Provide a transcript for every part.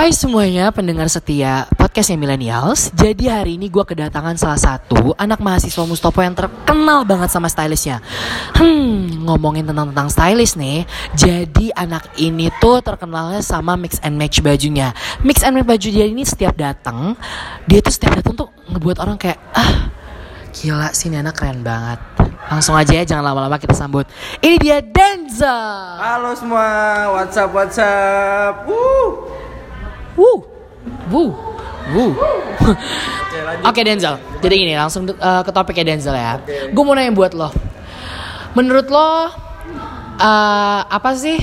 Hai semuanya pendengar setia podcastnya Millennials. Jadi hari ini gue kedatangan salah satu anak mahasiswa Mustopo yang terkenal banget sama stylistnya. Hmm ngomongin tentang tentang stylist nih. Jadi anak ini tuh terkenalnya sama mix and match bajunya. Mix and match baju dia ini setiap datang Dia tuh setiap datang tuh ngebuat orang kayak Ah gila sih ini anak keren banget. Langsung aja ya jangan lama-lama kita sambut. Ini dia Denza Halo semua, WhatsApp WhatsApp. Wuh. Wuh, wuh, wuh. Oke. Oke Denzel, jadi gini langsung uh, ke topiknya Denzel ya. Gue mau nanya buat lo, menurut lo uh, apa sih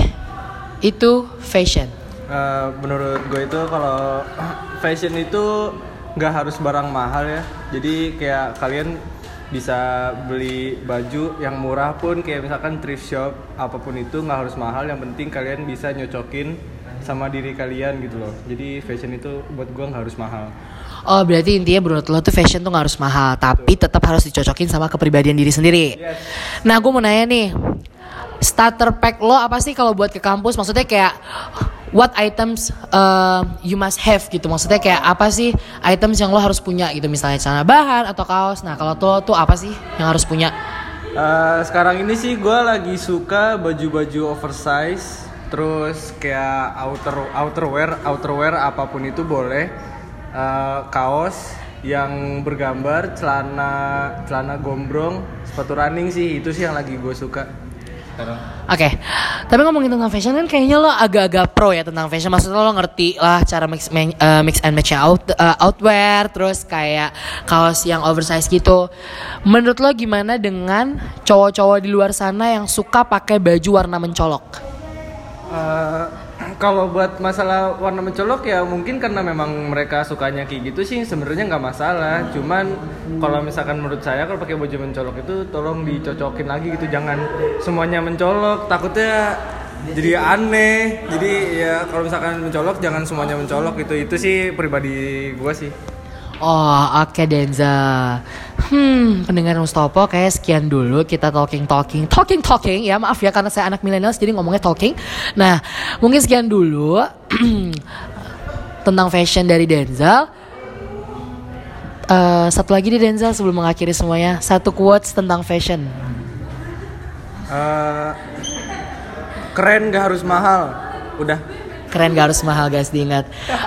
itu fashion? Eh, menurut gue itu kalau fashion itu nggak harus barang mahal ya. Jadi kayak kalian bisa beli baju yang murah pun kayak misalkan thrift shop apa pun itu nggak harus mahal. Yang penting kalian bisa nyocokin sama diri kalian gitu loh. Jadi fashion itu buat gue nggak harus mahal. Oh berarti intinya menurut lo tuh fashion tuh gak harus mahal, tapi tetap harus dicocokin sama kepribadian diri sendiri. Yes. Nah gue mau nanya nih, starter pack lo apa sih kalau buat ke kampus? Maksudnya kayak what items uh, you must have gitu? Maksudnya kayak apa sih items yang lo harus punya gitu? Misalnya celana bahan atau kaos. Nah kalau tuh tuh apa sih yang harus punya? Eh, sekarang ini sih gue lagi suka baju-baju oversize terus kayak outer outerwear outerwear apa pun itu boleh Eh, kaos yang bergambar celana celana gombrong sepatu running sih itu sih yang lagi gue suka sekarang Oke, tapi ngomongin tentang fashion kan kayaknya lo agak-agak pro ya tentang fashion. Maksudnya lo ngerti lah cara mix, eh, mix and match out, eh, outwear, terus kayak kaos yang oversize gitu. Menurut lo gimana dengan cowok-cowok di luar sana yang suka pakai baju warna mencolok? Eh, kalau buat masalah warna mencolok ya mungkin karena memang mereka sukanya kayak gitu sih sebenarnya nggak masalah. Cuman kalau misalkan menurut saya kalau pakai baju mencolok itu tolong dicocokin lagi gitu jangan semuanya mencolok. Takutnya jadi aneh. Jadi ya kalau misalkan mencolok jangan semuanya mencolok itu itu sih pribadi gua sih. Oh, oke Denza. Hmm, pendengar Mustopo kayak sekian dulu kita talking talking talking talking ya maaf ya karena saya anak millennials jadi ngomongnya talking. Nah, mungkin sekian dulu tentang fashion dari Denzel. Eh, satu lagi nih Denzel sebelum mengakhiri semuanya satu quotes tentang fashion. Eh, keren gak harus mahal udah Keren gak harus mahal guys diingat.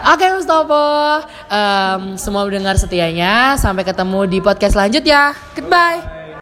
Oke Mustopo, Em, semua mendengar setianya sampai ketemu di podcast selanjutnya. Goodbye.